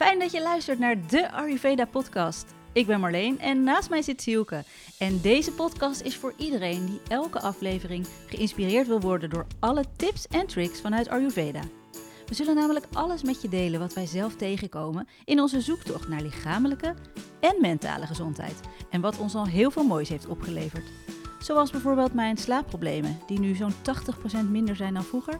Fijn dat je luistert naar de Ayurveda podcast. Ik ben Marleen en naast mij zit Sielke. En deze podcast is voor iedereen die elke aflevering geïnspireerd wil worden door alle tips en tricks vanuit Ayurveda. We zullen namelijk alles met je delen wat wij zelf tegenkomen in onze zoektocht naar lichamelijke en mentale gezondheid. En wat ons al heel veel moois heeft opgeleverd. Zoals bijvoorbeeld mijn slaapproblemen, die nu zo'n 80% minder zijn dan vroeger.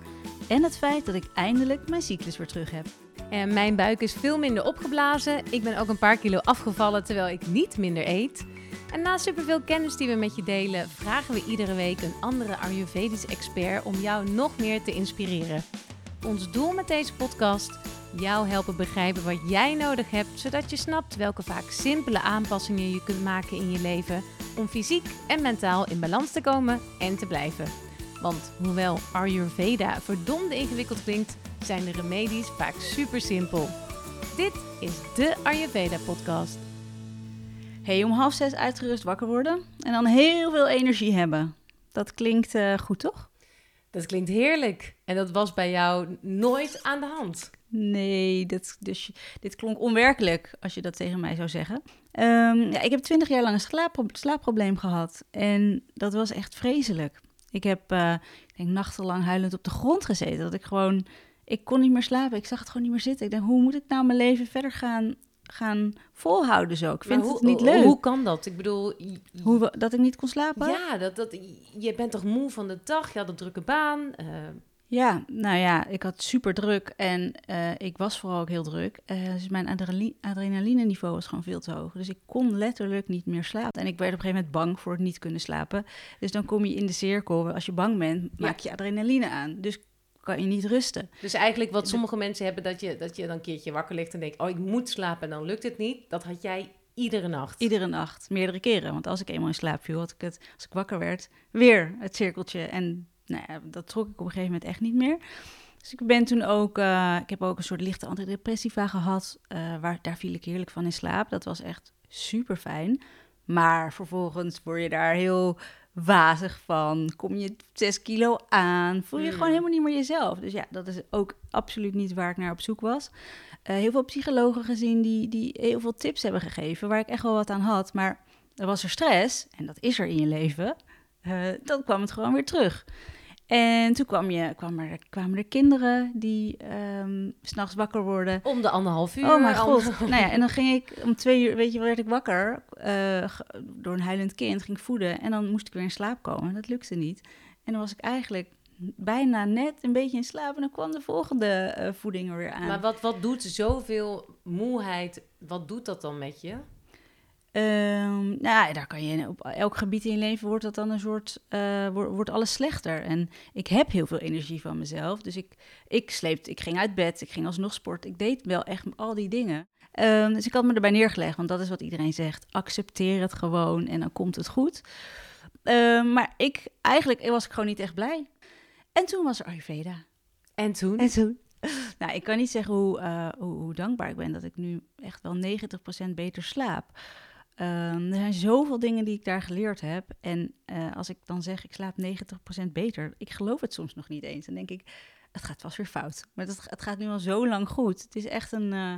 En het feit dat ik eindelijk mijn cyclus weer terug heb. En mijn buik is veel minder opgeblazen. Ik ben ook een paar kilo afgevallen terwijl ik niet minder eet. En na superveel kennis die we met je delen, vragen we iedere week een andere Ayurvedisch expert om jou nog meer te inspireren. Ons doel met deze podcast: jou helpen begrijpen wat jij nodig hebt, zodat je snapt welke vaak simpele aanpassingen je kunt maken in je leven om fysiek en mentaal in balans te komen en te blijven. Want hoewel Ayurveda verdomde ingewikkeld klinkt, zijn de remedies vaak super simpel. Dit is de Ayurveda podcast. Hey, om half zes uitgerust wakker worden en dan heel veel energie hebben. Dat klinkt uh, goed, toch? Dat klinkt heerlijk. En dat was bij jou nooit aan de hand. Nee, dit, dus, dit klonk onwerkelijk als je dat tegen mij zou zeggen. Um, ja, ik heb twintig jaar lang een slaappro slaapprobleem gehad. En dat was echt vreselijk. Ik heb, uh, ik denk, nachtenlang huilend op de grond gezeten. Dat ik gewoon, ik kon niet meer slapen. Ik zag het gewoon niet meer zitten. Ik denk, hoe moet ik nou mijn leven verder gaan, gaan volhouden zo? Ik vind het niet leuk. Hoe kan dat? Ik bedoel... Hoe, dat ik niet kon slapen? Ja, dat, dat, je bent toch moe van de dag? Je had een drukke baan. Uh, ja, nou ja, ik had super druk en uh, ik was vooral ook heel druk. Uh, dus mijn adrenaline niveau was gewoon veel te hoog. Dus ik kon letterlijk niet meer slapen. En ik werd op een gegeven moment bang voor het niet kunnen slapen. Dus dan kom je in de cirkel. Als je bang bent, maak je adrenaline aan. Dus kan je niet rusten. Dus eigenlijk wat sommige mensen hebben, dat je, dat je dan een keertje wakker ligt en denkt... oh, ik moet slapen en dan lukt het niet. Dat had jij iedere nacht? Iedere nacht, meerdere keren. Want als ik eenmaal in slaap viel, had ik het, als ik wakker werd, weer het cirkeltje. En nou ja, dat trok ik op een gegeven moment echt niet meer. Dus ik ben toen ook, uh, ik heb ook een soort lichte antidepressiva gehad. Uh, waar, daar viel ik heerlijk van in slaap. Dat was echt super fijn. Maar vervolgens word je daar heel wazig van. Kom je 6 kilo aan. Voel je mm. gewoon helemaal niet meer jezelf. Dus ja, dat is ook absoluut niet waar ik naar op zoek was. Uh, heel veel psychologen gezien die, die heel veel tips hebben gegeven. Waar ik echt wel wat aan had. Maar er was er stress. En dat is er in je leven. dan kwam het gewoon weer terug. En toen kwam je, kwam er, kwamen er kinderen die um, s'nachts wakker worden. Om de anderhalf uur. Oh mijn god. nou ja, en dan ging ik om twee uur, weet je, werd ik wakker uh, door een huilend kind, ging ik voeden. En dan moest ik weer in slaap komen. Dat lukte niet. En dan was ik eigenlijk bijna net een beetje in slaap en dan kwam de volgende uh, voeding er weer aan. Maar wat, wat doet zoveel moeheid, wat doet dat dan met je? Um, nou, daar kan je op elk gebied in je leven wordt dat dan een soort, uh, wordt, wordt alles slechter. En ik heb heel veel energie van mezelf. Dus ik, ik sleep, ik ging uit bed, ik ging alsnog sporten. Ik deed wel echt al die dingen. Um, dus ik had me erbij neergelegd, want dat is wat iedereen zegt. Accepteer het gewoon en dan komt het goed. Um, maar ik, eigenlijk was ik gewoon niet echt blij. En toen was er Ayurveda. En toen? En toen? Nou, ik kan niet zeggen hoe, uh, hoe, hoe dankbaar ik ben dat ik nu echt wel 90% beter slaap. Um, er zijn zoveel dingen die ik daar geleerd heb. En uh, als ik dan zeg, ik slaap 90% beter, ik geloof het soms nog niet eens. Dan denk ik, het gaat vast weer fout. Maar het, het gaat nu al zo lang goed. Het is echt een, uh,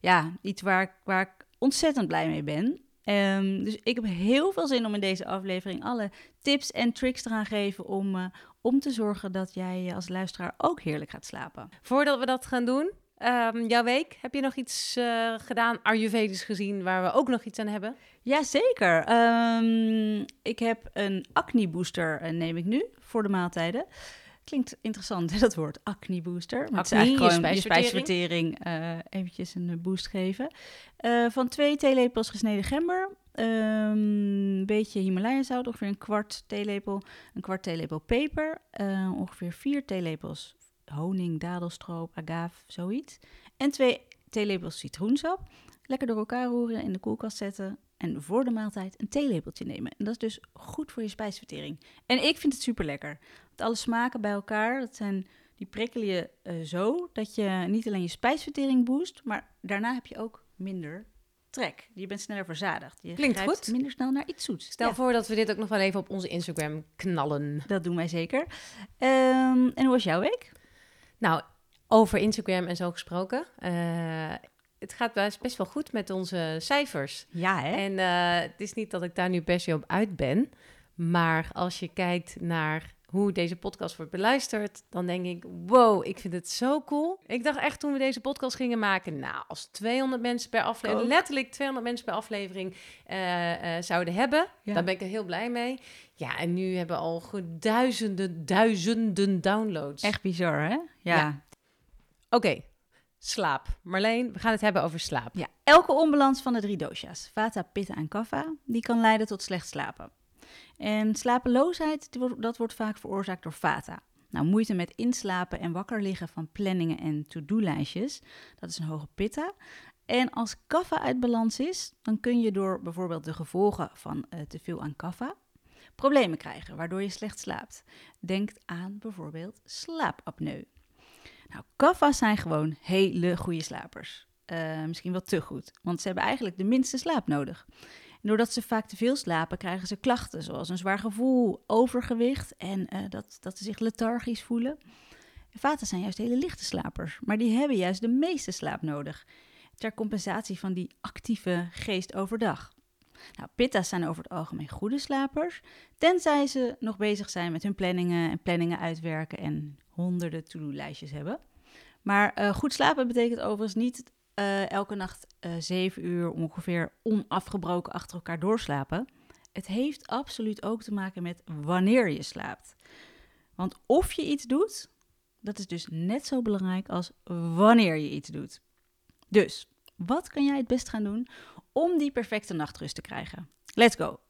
ja, iets waar waar ik ontzettend blij mee ben. Um, dus ik heb heel veel zin om in deze aflevering alle tips en tricks te gaan geven om, uh, om te zorgen dat jij als luisteraar ook heerlijk gaat slapen. Voordat we dat gaan doen, Um, jouw week, heb je nog iets uh, gedaan, Ayurvedisch gezien, waar we ook nog iets aan hebben? Jazeker. Um, ik heb een acne booster, uh, neem ik nu, voor de maaltijden. Klinkt interessant, dat woord, acne booster. Maar acne, het is gewoon je spijsvertering, uh, eventjes een boost geven. van twee theelepels gesneden gember, um, een beetje Himalaya zout, ongeveer een kwart theelepel, een kwart theelepel peper, ongeveer vier theelepels honing, dadelstroop, agave, zoiets. En twee theelepels citroensap. Lekker door elkaar roeren, in de koelkast zetten. En voor de maaltijd een theelepeltje nemen. En dat is dus goed voor je spijsvertering. En ik vind het super lekker. Want alle smaken bij elkaar, dat zijn, die prikkelen je uh, zo dat je niet alleen je spijsvertering boost, maar daarna heb je ook minder trek. Je bent sneller verzadigd. Je Klinkt goed. minder snel naar iets zoets. Stel voor dat we dit ook nog wel even op onze Instagram knallen. Dat doen wij zeker. Um, en hoe was jouw week? Nou, over Instagram en zo gesproken. Uh, het gaat best, wel goed met onze cijfers. Ja, hè? En uh, het is niet dat ik daar nu per se op uit ben. Maar als je kijkt naar hoe deze podcast wordt beluisterd, dan denk ik, wow, ik vind het zo cool. Ik dacht echt toen we deze podcast gingen maken, nou, als 200 mensen per aflevering, letterlijk 200 mensen per aflevering uh, uh, zouden hebben, ja. dan ben ik er heel blij mee. Ja, en nu hebben we al duizenden, duizenden downloads. Echt bizar, hè? Ja. ja. Oké, slaap. Marleen, we gaan het hebben over slaap. Ja, elke onbalans van de drie dosha's, vata, pitta en kapha, die kan leiden tot slecht slapen. En slapeloosheid, dat wordt vaak veroorzaakt door vata. Nou, moeite met inslapen en wakker liggen van planningen en to-do-lijstjes, dat is een hoge pitta. En als kaffa uit balans is, dan kun je door bijvoorbeeld de gevolgen van uh, te veel aan kaffa problemen krijgen, waardoor je slecht slaapt. Denk aan bijvoorbeeld slaapapneu. Nou, zijn gewoon hele goede slapers. Uh, misschien wel te goed, want ze hebben eigenlijk de minste slaap nodig doordat ze vaak te veel slapen, krijgen ze klachten zoals een zwaar gevoel, overgewicht en uh, dat, dat ze zich lethargisch voelen. Vaten zijn juist hele lichte slapers, maar die hebben juist de meeste slaap nodig. Ter compensatie van die actieve geest overdag. Nou, pitta's zijn over het algemeen goede slapers, tenzij ze nog bezig zijn met hun planningen en planningen uitwerken en honderden to-do-lijstjes hebben. Maar uh, goed slapen betekent overigens niet uh, elke nacht uh, zeven uur ongeveer onafgebroken achter elkaar doorslapen. Het heeft absoluut ook te maken met wanneer je slaapt. Want of je iets doet, dat is dus net zo belangrijk als wanneer je iets doet. Dus, wat kan jij het best gaan doen om die perfecte nachtrust te krijgen? Let's go!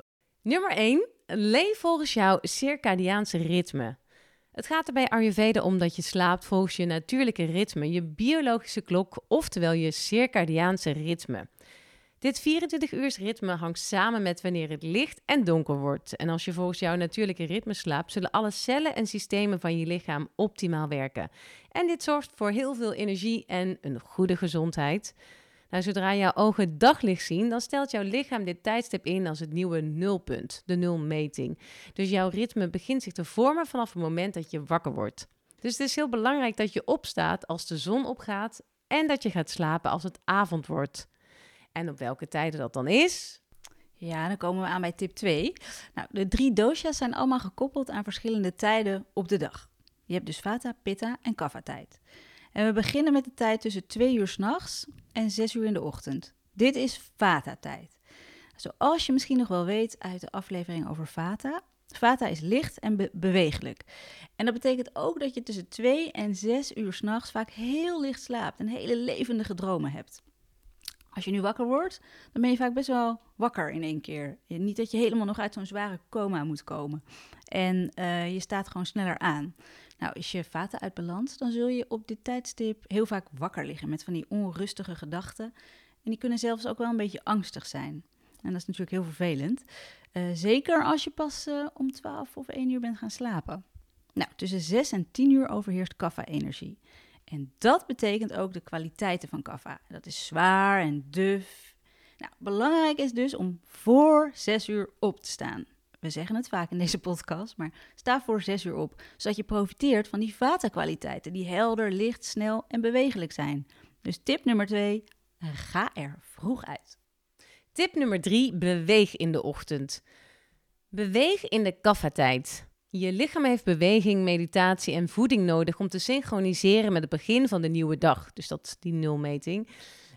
Nummer 1. Leef volgens jouw circadiaanse ritme. Het gaat er bij Ayurveda om dat je slaapt volgens je natuurlijke ritme, je biologische klok, oftewel je circadiaanse ritme. Dit 24 ritme hangt samen met wanneer het licht en donker wordt. En als je volgens jouw natuurlijke ritme slaapt, zullen alle cellen en systemen van je lichaam optimaal werken. En dit zorgt voor heel veel energie en een goede gezondheid. Nou, zodra jouw ogen daglicht zien, dan stelt jouw lichaam dit tijdstip in als het nieuwe nulpunt, de nulmeting. Dus jouw ritme begint zich te vormen vanaf het moment dat je wakker wordt. Dus het is heel belangrijk dat je opstaat als de zon opgaat en dat je gaat slapen als het avond wordt. En op welke tijden dat dan is? Ja, dan komen we aan bij tip 2. Nou, de drie dosha's zijn allemaal gekoppeld aan verschillende tijden op de dag. Je hebt dus vata, pitta en kapha tijd. En we beginnen met de tijd tussen 2 uur s'nachts en 6 uur in de ochtend. Dit is Vata-tijd. Zoals je misschien nog wel weet uit de aflevering over Vata. Vata is licht en be bewegelijk. En dat betekent ook dat je tussen 2 en 6 uur s'nachts vaak heel licht slaapt en hele levendige dromen hebt. Als je nu wakker wordt, dan ben je vaak best wel wakker in één keer. Niet dat je helemaal nog uit zo'n zware coma moet komen. En uh, je staat gewoon sneller aan. Nou, is je vaten uit balans, dan zul je op dit tijdstip heel vaak wakker liggen met van die onrustige gedachten. En die kunnen zelfs ook wel een beetje angstig zijn. En dat is natuurlijk heel vervelend. Uh, zeker als je pas uh, om 12 of 1 uur bent gaan slapen. Nou, tussen 6 en 10 uur overheerst kaffa-energie. En dat betekent ook de kwaliteiten van kaffa. Dat is zwaar en duf. Nou, belangrijk is dus om voor 6 uur op te staan. We zeggen het vaak in deze podcast, maar sta voor 6 uur op, zodat je profiteert van die vatenkwaliteiten die helder, licht, snel en bewegelijk zijn. Dus tip nummer 2, ga er vroeg uit. Tip nummer 3, beweeg in de ochtend. Beweeg in de kaffa-tijd. Je lichaam heeft beweging, meditatie en voeding nodig om te synchroniseren met het begin van de nieuwe dag. Dus dat is die nulmeting.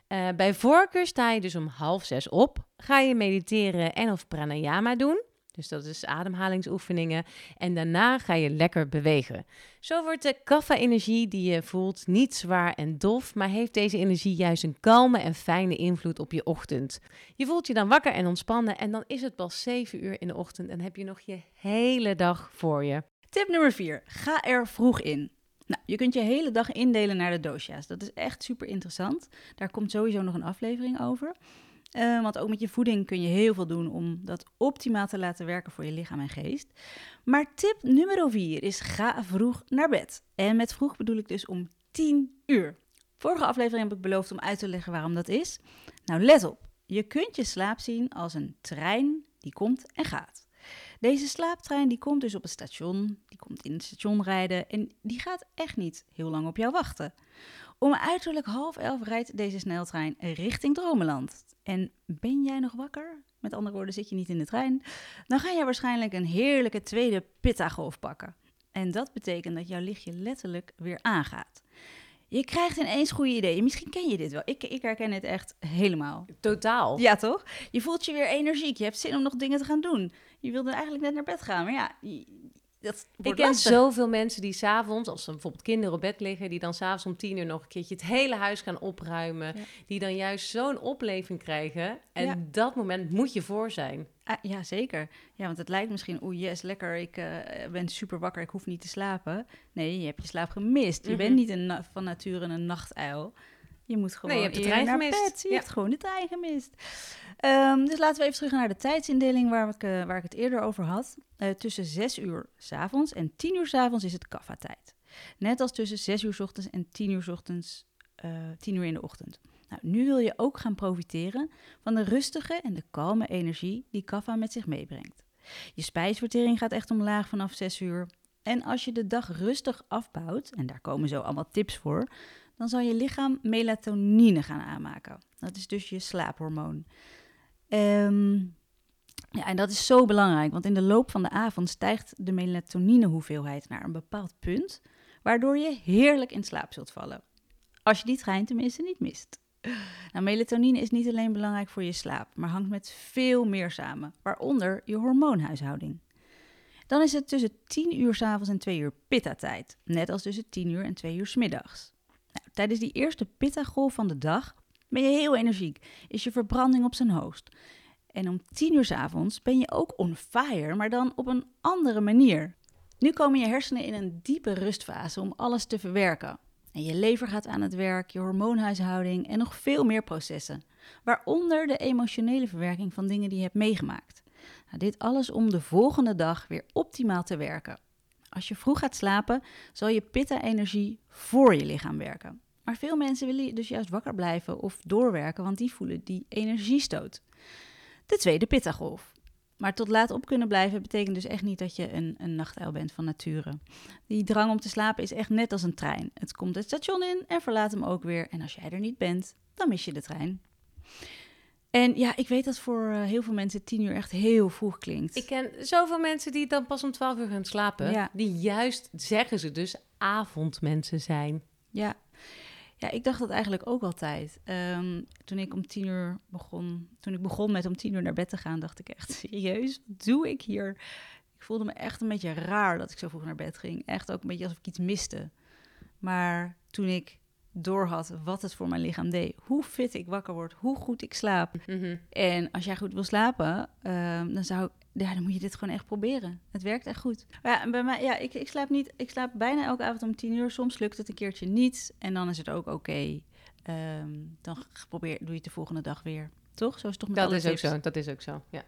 Uh, bij voorkeur sta je dus om half zes op. Ga je mediteren en of pranayama doen. Dus dat is ademhalingsoefeningen. En daarna ga je lekker bewegen. Zo wordt de kaffa-energie die je voelt niet zwaar en dof, maar heeft deze energie juist een kalme en fijne invloed op je ochtend. Je voelt je dan wakker en ontspannen en dan is het pas 7 uur in de ochtend en heb je nog je hele dag voor je. Tip nummer 4. Ga er vroeg in. Nou, je kunt je hele dag indelen naar de dosha's. Dat is echt super interessant. Daar komt sowieso nog een aflevering over. Uh, want ook met je voeding kun je heel veel doen om dat optimaal te laten werken voor je lichaam en geest. Maar tip nummer 4 is ga vroeg naar bed. En met vroeg bedoel ik dus om 10 uur. Vorige aflevering heb ik beloofd om uit te leggen waarom dat is. Nou, let op. Je kunt je slaap zien als een trein die komt en gaat. Deze slaaptrein die komt dus op het station, die komt in het station rijden en die gaat echt niet heel lang op jou wachten. Om uiterlijk half elf rijdt deze sneltrein richting Dromeland. En ben jij nog wakker? Met andere woorden, zit je niet in de trein? Dan ga je waarschijnlijk een heerlijke tweede pitta-golf pakken. En dat betekent dat jouw lichtje letterlijk weer aangaat. Je krijgt ineens goede ideeën. Misschien ken je dit wel. Ik, ik herken het echt helemaal. Totaal. Ja, toch? Je voelt je weer energiek. Je hebt zin om nog dingen te gaan doen. Je wilde eigenlijk net naar bed gaan. Maar ja, dat ik ken zoveel mensen die s'avonds, als er bijvoorbeeld kinderen op bed liggen, die dan s'avonds om tien uur nog een keertje het hele huis gaan opruimen. Die dan juist zo'n opleving krijgen. En dat moment moet je voor zijn. Ah, ja, zeker. Ja, want het lijkt misschien, oeh, yes, lekker, ik uh, ben super wakker, ik hoef niet te slapen. Nee, je hebt je slaap gemist. Je mhm. bent niet een, van nature een nachtuil. Je moet gewoon nee, je hebt de trein gemist. Bed. Je hebt gewoon de trein gemist. Um, dus laten we even terug naar de tijdsindeling waar ik, uh, waar ik het eerder over had. Uh, tussen 6 uur s avonds en 10 uur s avonds is het kaffa-tijd. Net als tussen 6 uur s ochtends en 10 uur s ochtends, uh, eh, 10 uur in de ochtend. Nou, nu wil je ook gaan profiteren van de rustige en de kalme energie die kaffa met zich meebrengt. Je spijsvertering gaat echt omlaag vanaf 6 uur. En als je de dag rustig afbouwt, en daar komen zo allemaal tips voor, dan zal je lichaam melatonine gaan aanmaken. Dat is dus je slaaphormoon. Um, ja, en dat is zo belangrijk, want in de loop van de avond stijgt de melatoninehoeveelheid naar een bepaald punt, waardoor je heerlijk in slaap zult vallen. Als je die trein tenminste niet mist. Nou, melatonine is niet alleen belangrijk voor je slaap, maar hangt met veel meer samen, waaronder je hormoonhuishouding. Dan is het tussen 10 uur s avonds en 2 uur pitta-tijd, net als tussen 10 uur en 2 uur s middags. Nou, tijdens die eerste pitta-golf van de dag ben je heel energiek, is je verbranding op zijn hoogst. En om 10 uur s avonds ben je ook on fire, maar dan op een andere manier. Nu komen je hersenen in een diepe rustfase om alles te verwerken. En je lever gaat aan het werk, je hormoonhuishouding en nog veel meer processen. Waaronder de emotionele verwerking van dingen die je hebt meegemaakt. Nou, dit alles om de volgende dag weer optimaal te werken. Als je vroeg gaat slapen, zal je pitta-energie voor je lichaam werken. Maar veel mensen willen dus juist wakker blijven of doorwerken, want die voelen die energiestoot. De tweede pittagolf. Maar tot laat op kunnen blijven betekent dus echt niet dat je een, een nachtuil bent van nature. Die drang om te slapen is echt net als een trein. Het komt het station in en verlaat hem ook weer. En als jij er niet bent, dan mis je de trein. En ja, ik weet dat voor eh, heel veel mensen tien uur echt heel vroeg klinkt. Ik ken zoveel mensen die dan pas om twaalf uur gaan slapen. Ja. Die juist, zeggen ze dus, avondmensen zijn. Ja, ja, ik dacht dat eigenlijk ook altijd. Um, toen ik om tien uur begon, toen ik begon met om tien uur naar bed te gaan, dacht ik echt serieus, wat doe ik hier? Ik voelde me echt een beetje raar dat ik zo vroeg naar bed ging. Echt ook een beetje alsof ik iets miste. Maar toen ik doorhad wat het voor mijn lichaam deed, hoe fit ik wakker word, hoe goed ik slaap. Mhm. En als jij goed wil slapen, um, dan zou ik ja, dan moet je dit gewoon echt proberen. Het werkt echt goed. ja, bij mij, ja, ik, ik slaap niet. Ik slaap bijna elke avond om tien uur. Soms lukt het een keertje niet. En dan is het ook oké. Ehm, dan probeer, doe je het de volgende dag weer. Toch? Zo is het toch met Dat is ook zo. Dat is ook zo. Ja.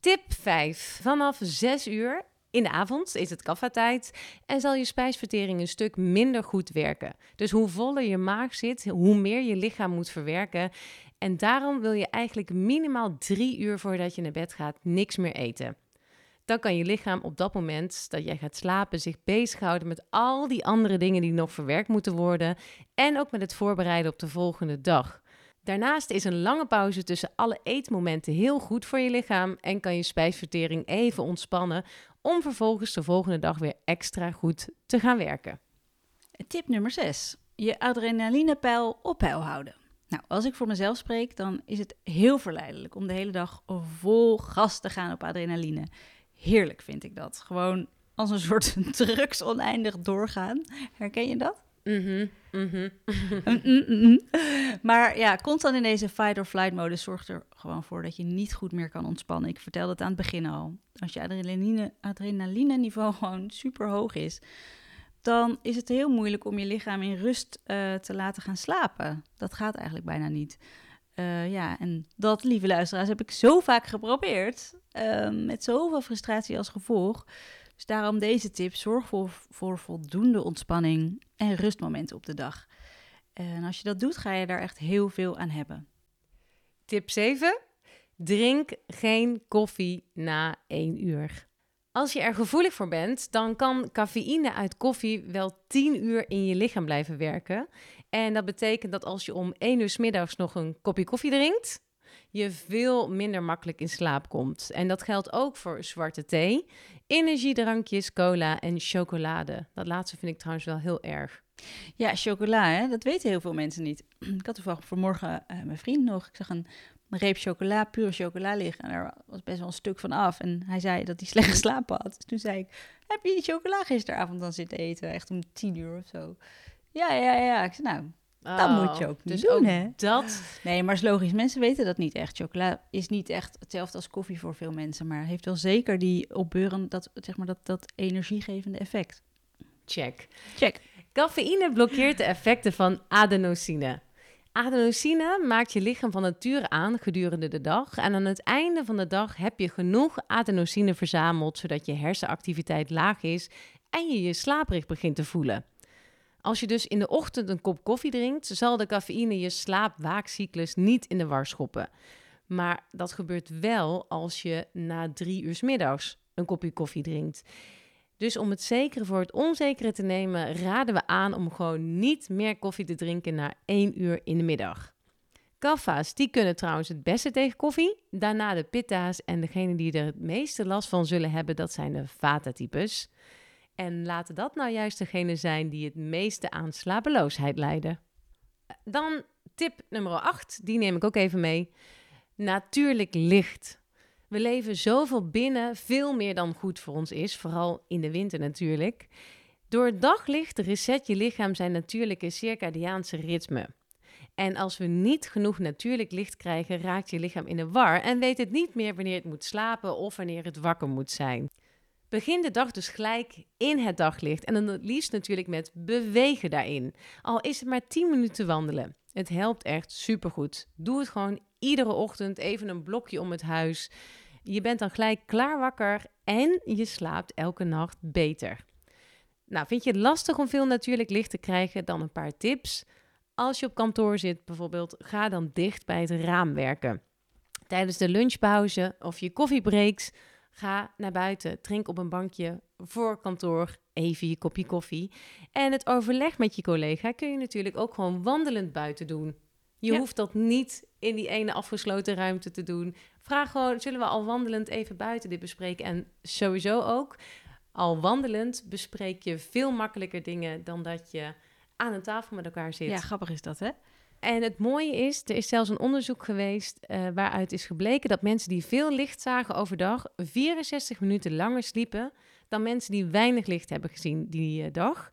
Tip 5. Vanaf 6 uur in de avond is het kaffa-tijd en zal je spijsvertering een stuk minder goed werken. Dus hoe voller je maag zit, hoe meer je lichaam moet verwerken. En daarom wil je eigenlijk minimaal drie uur voordat je naar bed gaat niks meer eten. Dan kan je lichaam op dat moment dat jij gaat slapen zich bezighouden met al die andere dingen die nog verwerkt moeten worden en ook met het voorbereiden op de volgende dag. Daarnaast is een lange pauze tussen alle eetmomenten heel goed voor je lichaam en kan je spijsvertering even ontspannen om vervolgens de volgende dag weer extra goed te gaan werken. Tip nummer 6. Je adrenalinepeil op peil houden. Nou, als ik voor mezelf spreek, dan is het heel verleidelijk om de hele dag vol gas te gaan op adrenaline. Heerlijk vind ik dat. Gewoon als een soort drugs oneindig doorgaan. Herken je dat? Mhm. Mm, mm, mm, maar ja, constant in deze fight-or-flight-modus zorgt er gewoon voor dat je niet goed meer kan ontspannen. Ik vertelde het aan het begin al. Als je adrenaline, adrenaline niveau gewoon super hoog is, dan is het heel moeilijk om je lichaam in rust uh, te laten gaan slapen. Dat gaat eigenlijk bijna niet. Uh, ja, en dat, lieve luisteraars, heb ik zo vaak geprobeerd. Uh, met zoveel frustratie als gevolg. Dus daarom deze tip: zorg voor, voor voldoende ontspanning en rustmomenten op de dag. En als je dat doet, ga je daar echt heel veel aan hebben. Tip 7. Drink geen koffie na 1 uur. Als je er gevoelig voor bent, dan kan cafeïne uit koffie wel 10 uur in je lichaam blijven werken. En dat betekent dat als je om 1 uur 's middags nog een kopje koffie drinkt, je veel minder makkelijk in slaap komt. En dat geldt ook voor zwarte thee, energiedrankjes, cola en chocolade. Dat laatste vind ik trouwens wel heel erg. Ja, chocola, hè? dat weten heel veel mensen niet. Ik had toevallig vanmorgen uh, mijn vriend nog. Ik zag een, reep chocola, pure chocola liggen. En daar was best wel een stuk van af. En hij zei dat hij slecht geslapen had. Dus toen zei ik, heb je die chocola gisteravond dan zitten eten? Echt om tien uur of zo. Ja, ja, ja. Ik zei, nou, dat moet je ook niet dus doen, ook hè? Dat. Nee, maar is logisch. Mensen weten dat niet echt. Chocola is niet echt hetzelfde als koffie voor veel mensen, maar heeft wel zeker die dat zeg maar dat dat energiegevende effect. Check. Check. Cafeïne blokkeert de effecten van adenosine. Adenosine maakt je lichaam van nature aan gedurende de dag. En aan het einde van de dag heb je genoeg adenosine verzameld, zodat je hersenactiviteit laag is en je je slaperig begint te voelen. Als je dus in de ochtend een kop koffie drinkt, zal de cafeïne je slaapwaakcyclus niet in de war schoppen. Maar dat gebeurt wel als je na drie uur middags een kopje koffie drinkt. Dus om het zekere voor het onzekere te nemen, raden we aan om gewoon niet meer koffie te drinken na 1 uur in de middag. Kaffa's, die kunnen trouwens het beste tegen koffie. Daarna de pitta's en degene die er het meeste last van zullen hebben, dat zijn de vata-types. En laten dat nou juist degene zijn die het meeste aan slapeloosheid lijden. Dan tip nummer 8, die neem ik ook even mee. Natuurlijk licht. We leven zoveel binnen, veel meer dan goed voor ons is, vooral in de winter natuurlijk. Door daglicht reset je lichaam zijn natuurlijke circadiaanse ritme. En als we niet genoeg natuurlijk licht krijgen, raakt je lichaam in de war en weet het niet meer wanneer het moet slapen of wanneer het wakker moet zijn. Begin de dag dus gelijk in het daglicht en dan het liefst natuurlijk met bewegen daarin. Al is het maar 10 minuten wandelen. Het helpt echt supergoed. Doe het gewoon iedere ochtend even een blokje om het huis. Je bent dan gelijk klaar wakker en je slaapt elke nacht beter. Nou, vind je het lastig om veel natuurlijk licht te krijgen? Dan een paar tips. Als je op kantoor zit bijvoorbeeld, ga dan dicht bij het raam werken. Tijdens de lunchpauze of je koffiebreaks, ga naar buiten. Drink op een bankje voor kantoor even je kopje koffie. En het overleg met je collega kun je natuurlijk ook gewoon wandelend buiten doen. Je hoeft dat niet in die ene afgesloten ruimte te doen. Vraag gewoon, zullen we al wandelend even buiten dit bespreken? En sowieso ook, al wandelend bespreek je veel makkelijker dingen dan dat je aan een tafel met elkaar zit. Ja, grappig is dat, hè? En het mooie is, er is zelfs een onderzoek geweest uh, waaruit is gebleken dat mensen die veel licht zagen overdag 64 minuten langer sliepen dan mensen die weinig licht hebben gezien die uh, dag.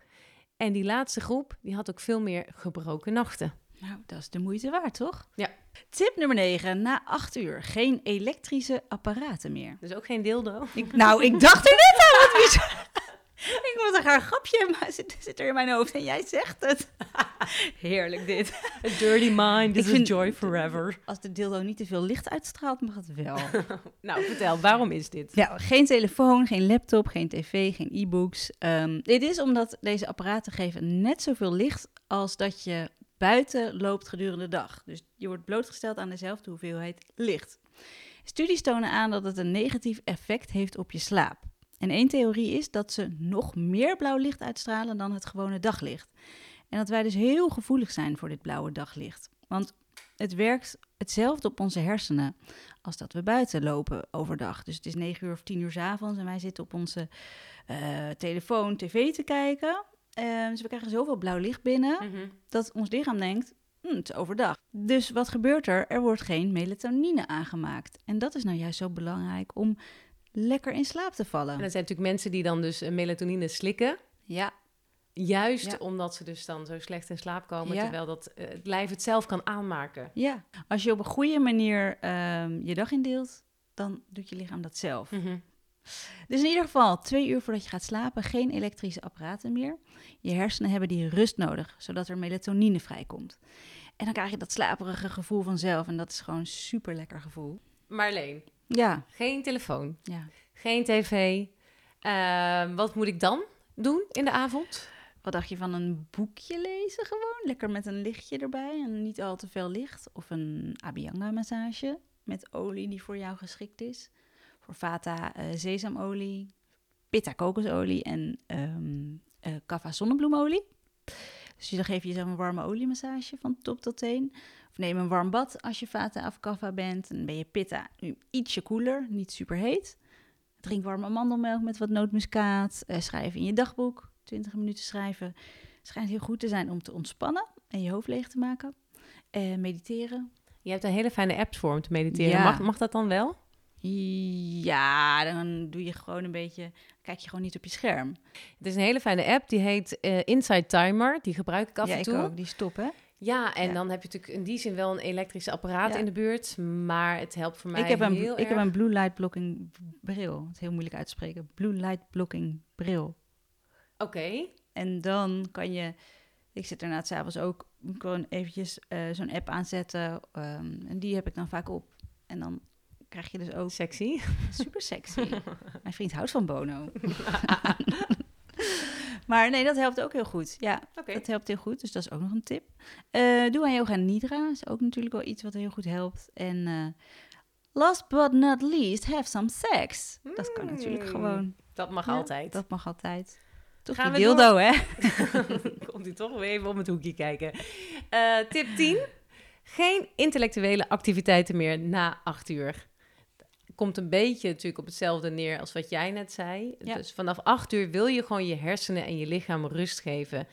En die laatste groep, die had ook veel meer gebroken nachten. Nou, dat is de moeite waard, toch? Ja. Tip nummer 9. Na 8 uur geen elektrische apparaten meer. Dus ook geen dildo? Ik, nou, ik dacht er net aan. Wat ik moet een grapje, maar zit, zit er in mijn hoofd en jij zegt het. Heerlijk dit. A dirty mind is a joy forever. Als de dildo niet te veel licht uitstraalt, mag het wel. nou, vertel, waarom is dit? Ja, geen telefoon, geen laptop, geen tv, geen e-books. Um, dit is omdat deze apparaten geven net zoveel licht als dat je buiten loopt gedurende de dag. Dus je wordt blootgesteld aan dezelfde hoeveelheid licht. Studies tonen aan dat het een negatief effect heeft op je slaap. En één theorie is dat ze nog meer blauw licht uitstralen dan het gewone daglicht. En dat wij dus heel gevoelig zijn voor dit blauwe daglicht. Want het werkt hetzelfde op onze hersenen als dat we buiten lopen overdag. Dus het is 9 uur of 10 uur s avonds en wij zitten op onze uh, telefoon tv te kijken. Uh, dus we krijgen zoveel blauw licht binnen mm -hmm. dat ons lichaam denkt, hm, het is overdag. Dus wat gebeurt er? Er wordt geen melatonine aangemaakt. En dat is nou juist zo belangrijk om lekker in slaap te vallen. En er zijn natuurlijk mensen die dan dus melatonine slikken. Ja. Juist ja. omdat ze dus dan zo slecht in slaap komen, ja. terwijl dat uh, het lijf het zelf kan aanmaken. Ja, als je op een goede manier uh, je dag indeelt, dan doet je lichaam dat zelf. Mm -hmm. Dus in ieder geval, twee uur voordat je gaat slapen, geen elektrische apparaten meer. Je hersenen hebben die rust nodig, zodat er melatonine vrijkomt. En dan krijg je dat slaperige gevoel vanzelf en dat is gewoon een super lekker gevoel. Marleen, ja. geen telefoon, ja. geen tv. Uh, wat moet ik dan doen in de avond? Wat dacht je van een boekje lezen gewoon? Lekker met een lichtje erbij en niet al te veel licht. Of een Abhyanga-massage met olie die voor jou geschikt is. Voor Vata uh, sesamolie, pitta kokosolie en ehm eh, kava zonnebloemolie. Dus dan geef je jezelf een warme oliemassage van top tot teen. Of neem een warm bad als je vata of bent. Dan ben je pitta nu ietsje koeler, niet super heet. Drink warme amandelmelk met wat nootmuskaat. Eh, schrijf in je dagboek, 20 minuten schrijven. Schijnt heel goed te zijn om te ontspannen en je hoofd leeg te maken. Eh, mediteren. Je hebt een hele fijne app voor om te mediteren. Ja. Mag, mag dat dan wel? Ja, dan doe je gewoon een beetje, kijk je gewoon niet op je scherm. Het is een hele fijne app, die heet eh, Inside Timer. Die gebruik ik af ja, en ik toe. ook, die stop hè. Ja, en Ja. dan heb je natuurlijk in die zin wel een elektrische apparaat Ja. in de buurt. Maar het helpt voor mij Ik heb, een, heel ik heb een blue light blocking bril. Het is heel moeilijk uit te spreken. Blue light blocking bril. Oké. En dan kan je, ik zit daarna s'avonds ook gewoon eventjes eh, zo'n app aanzetten. ehm, en die heb ik dan vaak op. En dan krijg je dus ook Sexy. super sexy. Mijn vriend houdt van Bono. maar nee, dat helpt ook heel goed. Ja, dat helpt heel goed. Dus dat is ook nog een tip. Eh, doe aan yoga nidra. is ook natuurlijk wel iets wat heel goed helpt. En eh, last but not least, have some sex. Dat kan natuurlijk Mm, gewoon. Dat mag Ja, altijd. Dat mag altijd. Toch Gaan die we dildo, hè? Komt u toch weer even om het hoekje kijken. Eh, tip 10. Geen intellectuele activiteiten meer na 8 uur. Komt een beetje natuurlijk op hetzelfde neer als wat jij net zei. Ja. Dus vanaf 8 uur wil je gewoon je hersenen en je lichaam rust geven.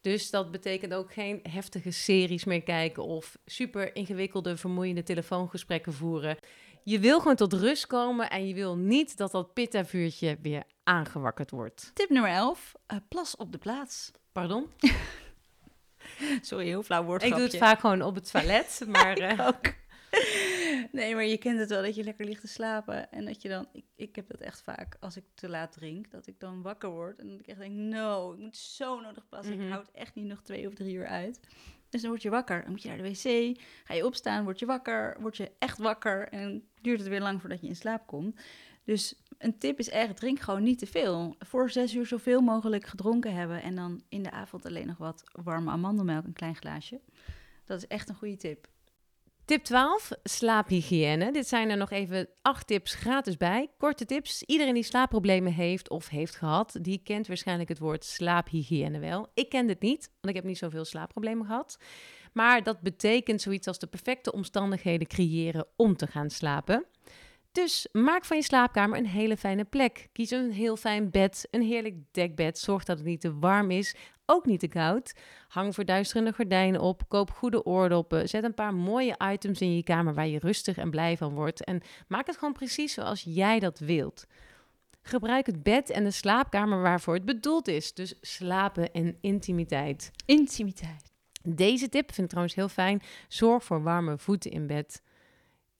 Dus dat betekent ook geen heftige series meer kijken of super ingewikkelde, vermoeiende telefoongesprekken voeren. Je wil gewoon tot rust komen en je wil niet dat dat pitta-vuurtje weer aangewakkerd wordt. Tip nummer 11. eh, plas op de plaats. Pardon? Sorry, heel flauw Ik woordgrapje. doe het vaak gewoon op het toilet, maar eh, ook. Nee, maar je kent het wel dat je lekker ligt te slapen. En dat je dan, ik, ik heb dat echt vaak als ik te laat drink, dat ik dan wakker word. En dat ik echt denk, no, ik moet zo nodig plassen. Mhm. Ik houd echt niet nog twee of drie uur uit. Dus dan word je wakker. Dan moet je naar de wc, ga je opstaan, word je wakker, word je echt wakker. En duurt het weer lang voordat je in slaap komt. Dus een tip is echt, drink gewoon niet te veel. Voor zes uur zoveel mogelijk gedronken hebben. En dan in de avond alleen nog wat warme amandelmelk, een klein glaasje. Dat is echt een goede tip. Tip 12, slaaphygiëne. Dit zijn er nog even acht tips gratis bij. Korte tips. Iedereen die slaapproblemen heeft of heeft gehad, die kent waarschijnlijk het woord slaaphygiëne wel. Ik ken dit niet, want ik heb niet zoveel slaapproblemen gehad. Maar dat betekent zoiets als de perfecte omstandigheden creëren om te gaan slapen. Dus maak van je slaapkamer een hele fijne plek. Kies een heel fijn bed, een heerlijk dekbed. Zorg dat het niet te warm is, ook niet te koud. Hang verduisterende gordijnen op. Koop goede oordoppen. Zet een paar mooie items in je kamer waar je rustig en blij van wordt. En maak het gewoon precies zoals jij dat wilt. Gebruik het bed en de slaapkamer waarvoor het bedoeld is. Dus slapen en intimiteit. Intimiteit. Deze tip vind ik trouwens heel fijn. Zorg voor warme voeten in bed.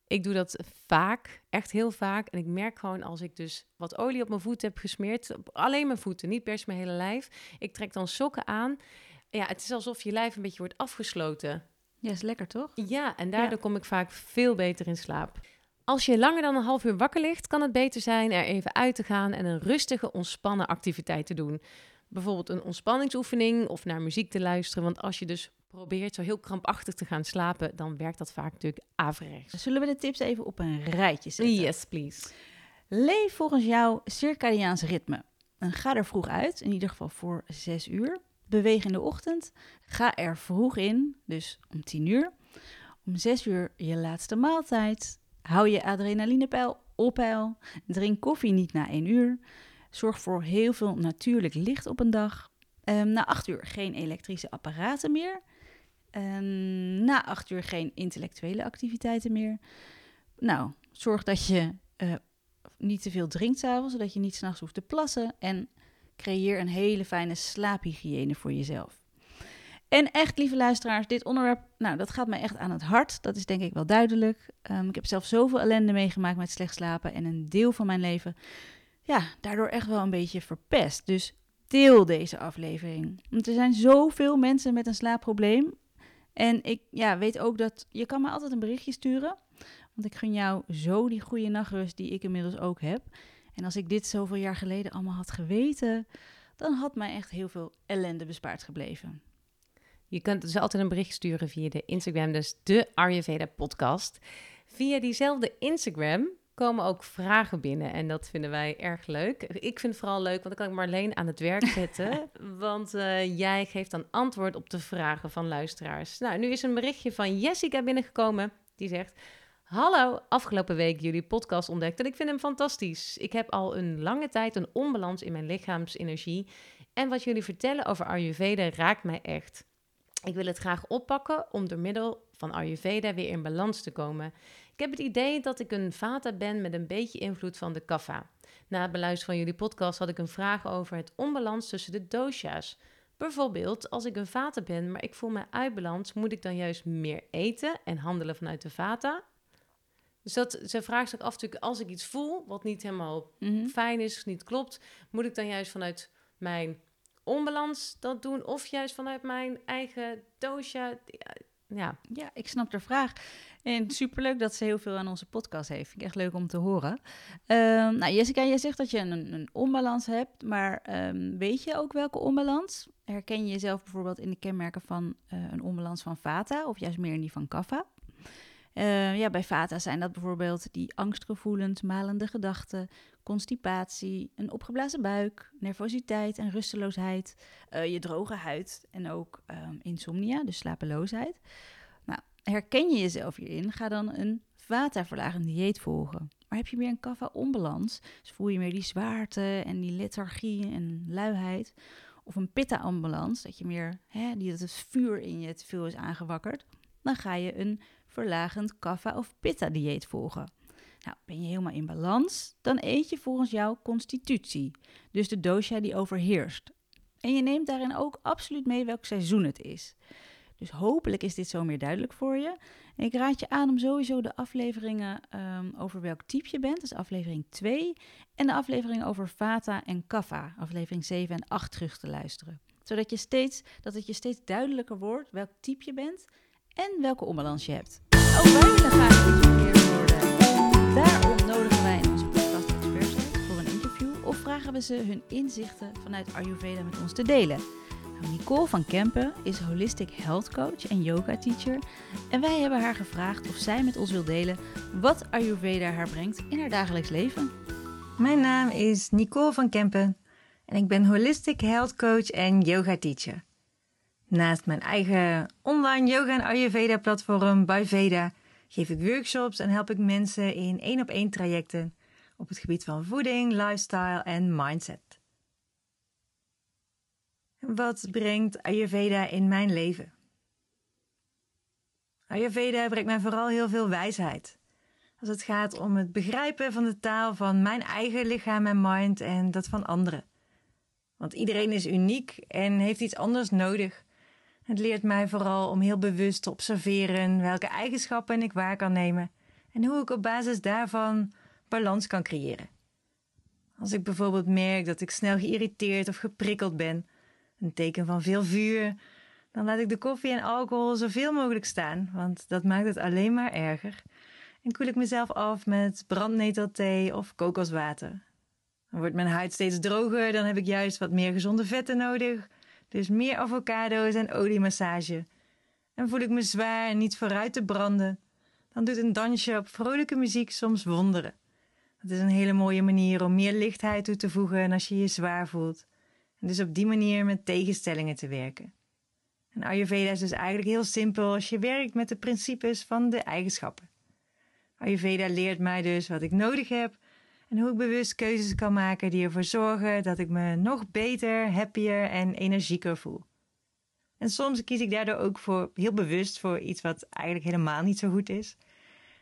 Ik doe dat vaak, echt heel vaak. En ik merk gewoon als ik dus wat olie op mijn voeten heb gesmeerd, alleen mijn voeten, niet per se mijn hele lijf. Ik trek dan sokken aan. Ja, het is alsof je lijf een beetje wordt afgesloten. Ja, is lekker toch? Ja, en daardoor kom ik vaak veel beter in slaap. Als je langer dan een half uur wakker ligt, kan het beter zijn er even uit te gaan en een rustige, ontspannen activiteit te doen. Bijvoorbeeld een ontspanningsoefening of naar muziek te luisteren. Want als je dus probeert zo heel krampachtig te gaan slapen, dan werkt dat vaak natuurlijk averechts. Zullen we de tips even op een rijtje zetten? Yes, please. Leef volgens jouw circadiaanse ritme. En ga er vroeg uit, in ieder geval voor 6 uur. Beweeg in de ochtend. Ga er vroeg in, dus om 10 uur. Om 6 uur je laatste maaltijd. Hou je adrenalinepeil op peil. Drink koffie niet na 1 uur. Zorg voor heel veel natuurlijk licht op een dag. Ehm, na 8 uur geen elektrische apparaten meer. Ehm, na 8 uur geen intellectuele activiteiten meer. Nou, zorg dat je eh, niet te veel drinkt s'avonds, zodat je niet s'nachts hoeft te plassen. En creëer een hele fijne slaaphygiëne voor jezelf. En echt, lieve luisteraars, dit onderwerp, nou, dat gaat mij echt aan het hart. Dat is denk ik wel duidelijk. Ehm, ik heb zelf zoveel ellende meegemaakt met slecht slapen. En een deel van mijn leven, ja, daardoor echt wel een beetje verpest. Dus deel deze aflevering. Want er zijn zoveel mensen met een slaapprobleem. En ik ja, weet ook dat je kan me altijd een berichtje sturen. Want ik gun jou zo die goede nachtrust die ik inmiddels ook heb. En als ik dit zoveel jaar geleden allemaal had geweten, dan had mij echt heel veel ellende bespaard gebleven. Je kunt dus altijd een bericht sturen via de Instagram, dus de Ayurveda podcast. Via diezelfde Instagram komen ook vragen binnen. En dat vinden wij erg leuk. Ik vind het vooral leuk, want dan kan ik Marleen aan het werk zetten. want uh, jij geeft dan antwoord op de vragen van luisteraars. Nou, nu is een berichtje van Jessica binnengekomen. Die zegt... Hallo, afgelopen week jullie podcast ontdekt en ik vind hem fantastisch. Ik heb al een lange tijd een onbalans in mijn lichaamsenergie en wat jullie vertellen over Ayurveda raakt mij echt. Ik wil het graag oppakken om door middel van Ayurveda weer in balans te komen. Ik heb het idee dat ik een vata ben met een beetje invloed van de kapha. Na het beluisteren van jullie podcast had ik een vraag over het onbalans tussen de dosha's. Bijvoorbeeld, als ik een vata ben, maar ik voel me uitbalans, moet ik dan juist meer eten en handelen vanuit de vata? Dus dat, ze vraagt zich af natuurlijk, als ik iets voel wat niet helemaal Mhm. fijn is, niet klopt, moet ik dan juist vanuit mijn onbalans dat doen of juist vanuit mijn eigen dosha? Ja, Ja, ik snap de vraag. En superleuk dat ze heel veel aan onze podcast heeft. Vind ik echt leuk om te horen. Ehm, nou, Jessica, jij zegt dat je een, een onbalans hebt, maar ehm, weet je ook welke onbalans? Herken je jezelf bijvoorbeeld in de kenmerken van eh, een onbalans van Vata of juist meer in die van Kapha? Eh, ja, bij Vata zijn dat bijvoorbeeld die angstgevoelens, malende gedachten, constipatie, een opgeblazen buik, nervositeit en rusteloosheid, eh, je droge huid en ook ehm, insomnia, dus slapeloosheid. Herken je jezelf hierin, ga dan een vata-verlagend dieet volgen. Maar heb je meer een kapha-onbalans, dus voel je meer die zwaarte en die lethargie en luiheid, of een pitta-onbalans, dat je meer, hè, die, dat het vuur in je te veel is aangewakkerd, dan ga je een verlagend kapha- of pitta-dieet volgen. Nou, ben je helemaal in balans, dan eet je volgens jouw constitutie, dus de dosha die overheerst. En je neemt daarin ook absoluut mee welk seizoen het is. Dus hopelijk is dit zo meer duidelijk voor je. Ik raad je aan om sowieso de afleveringen ehm, over welk type je bent, dus aflevering 2, en de aflevering over Vata en Kapha, aflevering 7 en 8 terug te luisteren. Zodat je steeds, dat het je steeds duidelijker wordt welk type je bent en welke onbalans je hebt. Ook wij willen graag geïnspireerd worden. Daarom nodigen wij onze podcast experts voor een interview of vragen we ze hun inzichten vanuit Ayurveda met ons te delen. Nou, Nicole van Kempen is holistic health coach en yoga teacher en wij hebben haar gevraagd of zij met ons wil delen wat Ayurveda haar brengt in haar dagelijks leven. Mijn naam is Nicole van Kempen en ik ben holistic health coach en yoga teacher. Naast mijn eigen online yoga en Ayurveda platform Veda geef ik workshops en help ik mensen in één op één trajecten op het gebied van voeding, lifestyle en mindset. Wat brengt Ayurveda in mijn leven? Ayurveda brengt mij vooral heel veel wijsheid. Als het gaat om het begrijpen van de taal van mijn eigen lichaam en mind en dat van anderen. Want iedereen is uniek en heeft iets anders nodig. Het leert mij vooral om heel bewust te observeren welke eigenschappen ik waar kan nemen en hoe ik op basis daarvan balans kan creëren. Als ik bijvoorbeeld merk dat ik snel geïrriteerd of geprikkeld ben, een teken van veel vuur, dan laat ik de koffie en alcohol zoveel mogelijk staan, want dat maakt het alleen maar erger. En koel ik mezelf af met brandnetelthee of kokoswater. Dan wordt mijn huid steeds droger, dan heb ik juist wat meer gezonde vetten nodig. Dus meer avocado's en oliemassage. En voel ik me zwaar en niet vooruit te branden, dan doet een dansje op vrolijke muziek soms wonderen. Het is een hele mooie manier om meer lichtheid toe te voegen als je je zwaar voelt. En dus op die manier met tegenstellingen te werken. En Ayurveda is dus eigenlijk heel simpel als je werkt met de principes van de eigenschappen. Ayurveda leert mij dus wat ik nodig heb en hoe ik bewust keuzes kan maken die ervoor zorgen dat ik me nog beter, happier en energieker voel. En soms kies ik daardoor ook voor, heel bewust voor iets wat eigenlijk helemaal niet zo goed is.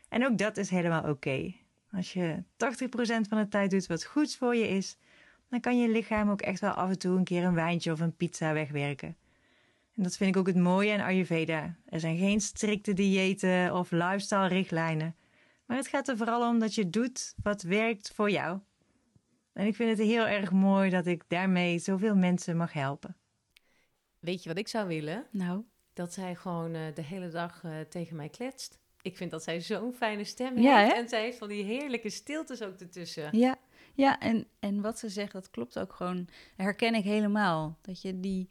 En ook dat is helemaal oké. Als je 80% van de tijd doet wat goed voor je is, dan kan je lichaam ook echt wel af en toe een keer een wijntje of een pizza wegwerken. En dat vind ik ook het mooie aan Ayurveda. Er zijn geen strikte diëten of lifestyle-richtlijnen. Maar het gaat er vooral om dat je doet wat werkt voor jou. En ik vind het heel erg mooi dat ik daarmee zoveel mensen mag helpen. weet je wat ik zou willen? Nou, Dat zij gewoon eh, de hele dag eh, tegen mij kletst. Ik vind dat zij zo'n fijne stem Ja, heeft. hè? En zij heeft van die heerlijke stiltes ook ertussen. Ja, ja en, en wat ze zegt, dat klopt ook gewoon. Herken ik helemaal. Dat je die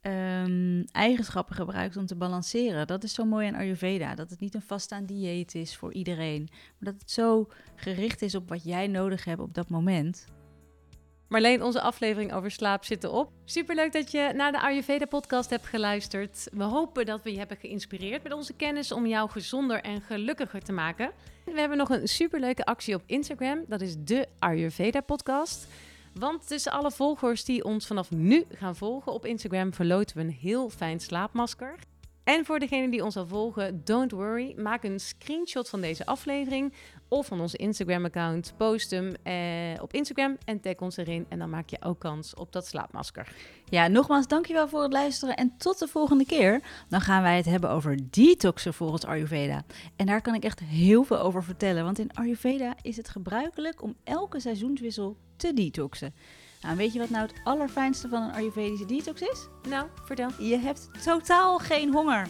ehm, eigenschappen gebruikt om te balanceren. Dat is zo mooi aan Ayurveda. Dat het niet een vaststaand dieet is voor iedereen. Maar dat het zo gericht is op wat jij nodig hebt op dat moment. Marleen, onze aflevering over slaap zit erop. Superleuk dat je naar de Ayurveda podcast hebt geluisterd. We hopen dat we je hebben geïnspireerd met onze kennis om jou gezonder en gelukkiger te maken. We hebben nog een superleuke actie op Instagram. Dat is de Ayurveda podcast. Want tussen alle volgers die ons vanaf nu gaan volgen op Instagram verloten we een heel fijn slaapmasker. En voor degenen die ons al volgen, don't worry, maak een screenshot van deze aflevering of van onze Instagram-account. Post hem eh, op Instagram en tag ons erin en dan maak je ook kans op dat slaapmasker. Ja, nogmaals dankjewel voor het luisteren en tot de volgende keer. Dan gaan wij het hebben over detoxen volgens Ayurveda. En daar kan ik echt heel veel over vertellen, want in Ayurveda is het gebruikelijk om elke seizoenswissel te detoxen. Nou, weet je wat nou het allerfijnste van een Ayurvedische detox is? Nou, vertel. Je hebt totaal geen honger.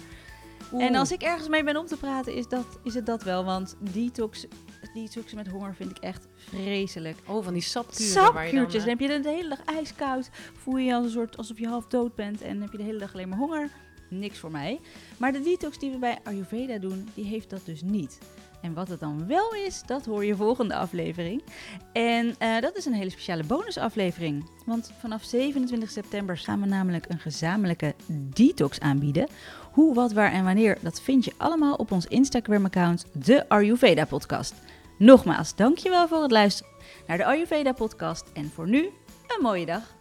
En als ik ergens mee ben om te praten, is, dat, is het dat wel. Want detox, detoxen met honger vind ik echt vreselijk. Oh, van die sapkuren. Sapkuurtjes. Dan, Dan, heb je de hele dag ijskoud. Voel je je als een soort alsof je half dood bent. En heb je de hele dag alleen maar honger. Niks voor mij. Maar de detox die we bij Ayurveda doen, die heeft dat dus niet. En wat het dan wel is, dat hoor je volgende aflevering. En eh, dat is een hele speciale bonusaflevering. Want vanaf 27 september gaan we namelijk een gezamenlijke detox aanbieden. Hoe, wat, waar en wanneer, dat vind je allemaal op ons Instagram-account, de Ayurveda Podcast. Nogmaals, dankjewel voor het luisteren naar de Ayurveda Podcast. En voor nu, een mooie dag.